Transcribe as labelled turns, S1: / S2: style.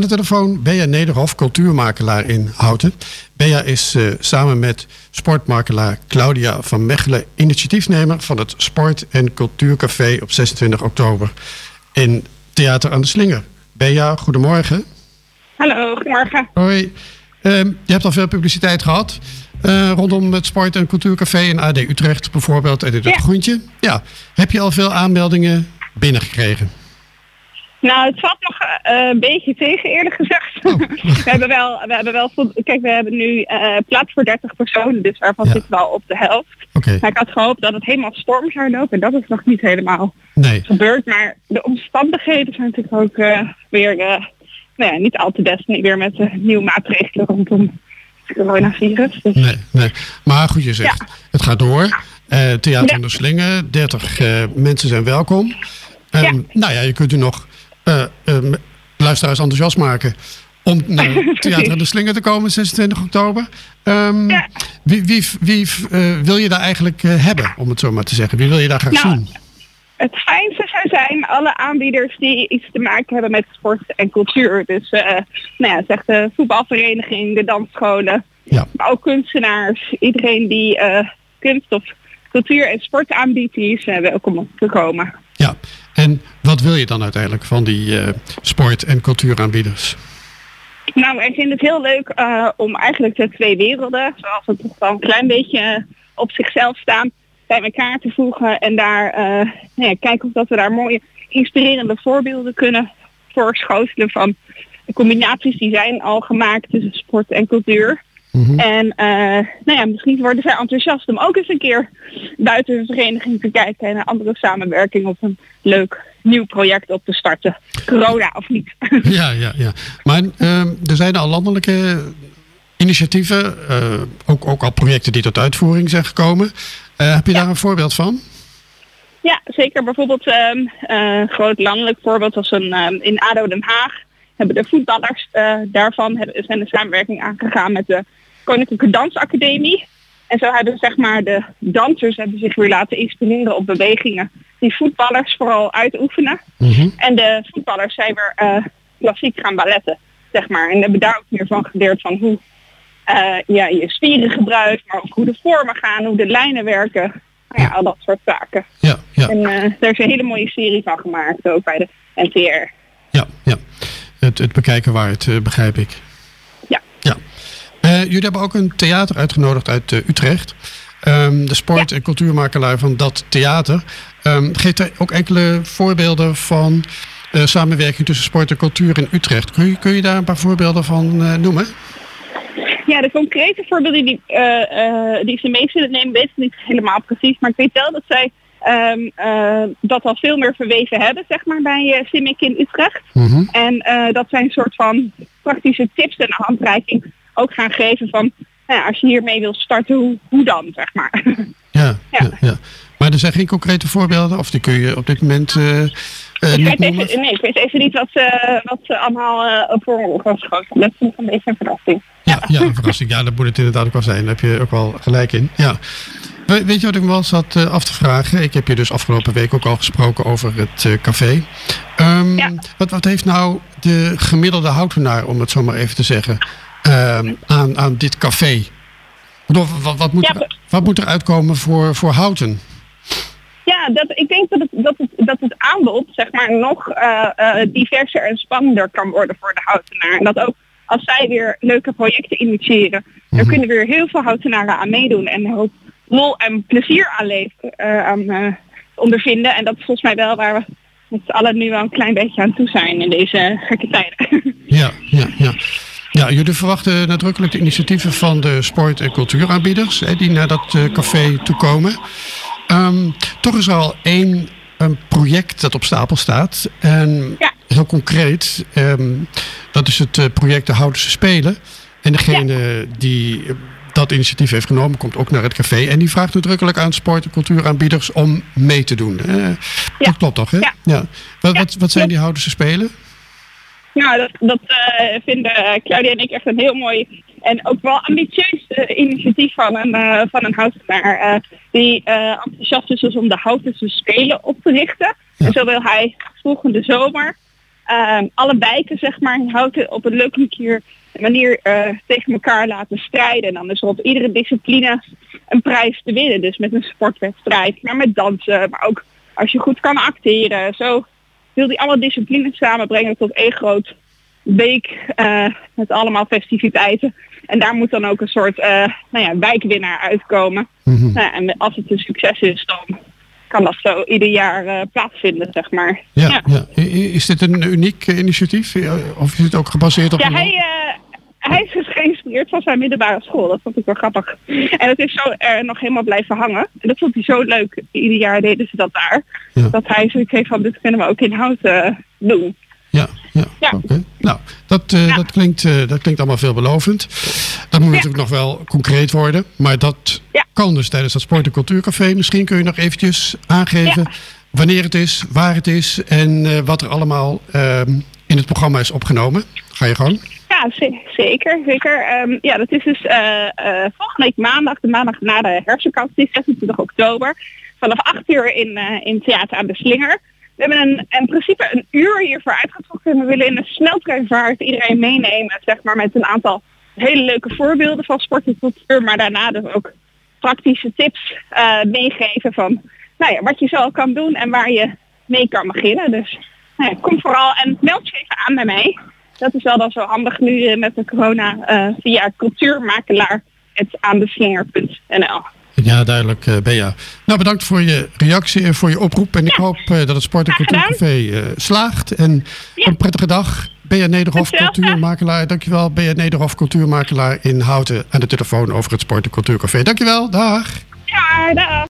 S1: Aan de telefoon Bea Nederhof, cultuurmakelaar in Houten. Bea is uh, samen met sportmakelaar Claudia van Mechelen initiatiefnemer van het Sport- en Cultuurcafé op 26 oktober in Theater aan de Slinger. Bea, goedemorgen.
S2: Hallo, goedemorgen.
S1: Hoi. Uh, je hebt al veel publiciteit gehad uh, rondom het Sport- en Cultuurcafé in AD Utrecht bijvoorbeeld en dit ja. groentje. Ja. Heb je al veel aanmeldingen binnengekregen?
S2: Nou, het valt nog uh, een beetje tegen, eerlijk gezegd. Oh. we hebben wel, we hebben wel, kijk, we hebben nu uh, plaats voor 30 personen, dus daarvan ja. zitten we al op de helft.
S1: Okay.
S2: Maar ik had gehoopt dat het helemaal storm zou lopen en dat is nog niet helemaal
S1: nee.
S2: gebeurd. Maar de omstandigheden zijn natuurlijk ook uh, weer nou ja, niet al te best, niet weer met nieuwe maatregelen rondom het coronavirus. Dus.
S1: Nee, nee. Maar goed, je zegt, ja. het gaat door. Theater in de Slingen, 30 mensen zijn welkom. Um, nou ja, je kunt u nog luisteraars enthousiast maken om naar Theater de Slinger te komen 26 oktober. Um,
S2: ja.
S1: Wie, wie, wie uh, wil je daar eigenlijk uh, hebben, om het zo maar te zeggen? Wie wil je daar graag
S2: nou,
S1: zien?
S2: Het fijnste zou zijn alle aanbieders die iets te maken hebben met sport en cultuur. Dus uh, nou ja, zeg de voetbalvereniging, de dansscholen,
S1: ja.
S2: maar ook kunstenaars. Iedereen die kunst of cultuur en sport aanbiedt, die is welkom om te komen.
S1: En wat wil je dan uiteindelijk van die uh, sport- en cultuuraanbieders?
S2: Nou, ik vind het heel leuk uh, om eigenlijk de twee werelden, zoals het toch wel een klein beetje op zichzelf staan, bij elkaar te voegen en daar uh, nou ja, kijken of dat we daar mooie inspirerende voorbeelden kunnen voorschotelen van de combinaties die zijn al gemaakt tussen sport en cultuur.
S1: Mhm.
S2: En uh, nou ja, misschien worden zij enthousiast om ook eens een keer buiten hun vereniging te kijken en een andere samenwerking op een leuk nieuw project op te starten. Corona of niet.
S1: Ja, ja, ja. Maar uh, er zijn al landelijke initiatieven, uh, ook, ook al projecten die tot uitvoering zijn gekomen. Uh, heb je
S2: Ja.
S1: daar een voorbeeld van?
S2: Ja, zeker. Bijvoorbeeld een groot landelijk voorbeeld was een, um, in ADO Den Haag. Hebben de voetballers daarvan hebben, zijn de samenwerking aangegaan met de Koninklijke Dansacademie. En zo hebben zeg maar de dansers hebben zich weer laten inspireren op bewegingen die voetballers vooral uitoefenen.
S1: Mhm.
S2: En de voetballers zijn weer uh, klassiek gaan balletten, zeg maar. En hebben daar ook meer van geleerd van hoe uh, ja, je spieren gebruikt, maar ook hoe de vormen gaan, hoe de lijnen werken. Nou ja, al dat soort zaken.
S1: Ja, ja,
S2: En uh, daar is een hele mooie serie van gemaakt, ook bij de NTR.
S1: ja, ja. Het, het bekijken waard, begrijp ik. Uh, jullie hebben ook een theater uitgenodigd uit uh, Utrecht. Um, de sport- en cultuurmakelaar van dat theater. Um, geeft er ook enkele voorbeelden van uh, samenwerking tussen sport en cultuur in Utrecht. Kun je, kun je daar een paar voorbeelden van uh, noemen?
S2: Ja, de concrete voorbeelden die, uh, die ze mee zullen nemen, weet ik niet helemaal precies. Maar ik weet wel dat zij um, dat al veel meer verweven hebben, zeg maar, bij Simic in Utrecht.
S1: Mm -hmm.
S2: En dat zij een soort van praktische tips en handreiking ook gaan geven van nou ja, als je hiermee wil starten, hoe, hoe dan, zeg maar.
S1: Ja, ja. Ja, maar er zijn geen concrete voorbeelden, of die kun je op dit moment uh, uh,
S2: ik
S1: niet noemen?
S2: even, Nee, ik weet even niet wat ze, wat ze allemaal uh, voor was geschoten. Dat is nog een beetje een verrassing.
S1: Ja, ja, een verrassing. Ja, dat moet het inderdaad ook wel zijn. Daar heb je ook wel gelijk in. Ja. We, weet je wat ik me wel zat uh, af te vragen? Ik heb je dus afgelopen week ook al gesproken over het uh, café. Um,
S2: ja.
S1: wat, wat heeft nou de gemiddelde houtenaar, om het zo maar even te zeggen, um, aan, aan dit café? Wat, wat, moet, er, wat moet er uitkomen voor, voor houten?
S2: Ja, dat, ik denk dat het, dat, het, dat het aanbod zeg maar, nog uh, uh, diverser en spannender kan worden voor de houtenaar. En dat ook als zij weer leuke projecten initiëren, mm -hmm. er kunnen weer heel veel houtenaren aan meedoen en er ook lol en plezier aan, leven, uh, aan ondervinden. En dat is volgens mij wel waar we met z'n allen nu wel een klein beetje aan toe zijn in deze gekke tijden.
S1: Ja, ja, ja. Ja, jullie verwachten nadrukkelijk de initiatieven van de sport- en cultuuraanbieders hè, die naar dat uh, café toekomen. Um, toch is er al één een project dat op stapel staat. En
S2: ja.
S1: heel concreet, um, dat is het uh, project De Houdense Spelen. En degene ja. die dat initiatief heeft genomen, komt ook naar het café. En die vraagt nadrukkelijk aan sport- en cultuuraanbieders om mee te doen. Uh, ja. Dat klopt toch, hè?
S2: Ja.
S1: ja. Wat, wat, wat zijn die Houdense Spelen?
S2: Nou, dat, dat uh, vinden Claudia en ik echt een heel mooi en ook wel ambitieus uh, initiatief van een, uh, van een houtenaar. die enthousiast is dus om de Houtense Spelen op te richten.
S1: Ja.
S2: En zo wil hij volgende zomer ehm, alle wijken zeg maar in Houten op een leuke manier, manier eh, tegen elkaar laten strijden. En dan is er op iedere discipline een prijs te winnen. Dus met een sportwedstrijd, maar met dansen, maar ook als je goed kan acteren. Zo wil die alle disciplines samenbrengen tot één groot week eh, met allemaal festiviteiten. En daar moet dan ook een soort uh, nou ja, wijkwinnaar uitkomen.
S1: Mhm.
S2: nou, en als het een succes is, dan kan dat zo ieder jaar uh, plaatsvinden, zeg maar.
S1: Ja, ja. ja, Is dit een uniek initiatief? Of is het ook gebaseerd op...
S2: Ja, hij, hij is dus geïnspireerd van zijn middelbare school. Dat vond ik wel grappig. En het is zo er nog helemaal blijven hangen. En dat vond hij zo leuk. Ieder jaar deden ze dat daar.
S1: Ja.
S2: Dat hij zoiets heeft van, dit kunnen we ook in hout doen.
S1: Ja, ja. Nou, dat, eh,
S2: Ja.
S1: dat, klinkt, eh, dat klinkt allemaal veelbelovend. Dat moet natuurlijk nog wel concreet worden. Maar dat kan dus tijdens dat Sport- en Cultuurcafé. Misschien kun je nog eventjes aangeven wanneer het is, waar het is... en eh, wat er allemaal ehm, in het programma is opgenomen. Ga je gang.
S2: Ja, ze- zeker. zeker. Ehm, ja, dat is dus eh, eh, volgende week maandag, de maandag na de herfstvakantie, 26 oktober. Vanaf 8 uur in, eh, in Theater aan de Slinger. We hebben een, in principe een uur hiervoor uitgetrokken. En we willen in een sneltreinvaart iedereen meenemen, zeg maar, met een aantal hele leuke voorbeelden van sport en cultuur. Maar daarna dus ook praktische tips meegeven van nou ja, wat je zo kan doen en waar je mee kan beginnen. Dus nou ja, kom vooral en meld je even aan bij mij. Dat is wel dan zo handig nu eh, met de corona eh, via cultuurmakelaar.aandeslinger.nl.
S1: Ja, duidelijk, eh Bea. Nou, bedankt voor je reactie en voor je oproep. En ik hoop dat het Sport- en. Cultuurcafé slaagt. En
S2: Ja.
S1: een prettige dag. Bea Nederhof, cultuurmakelaar. Dankjewel, Bea Nederhof, cultuurmakelaar in Houten. Aan de telefoon over het Sport- en Cultuurcafé. Dankjewel, dag.
S2: Ja, dag.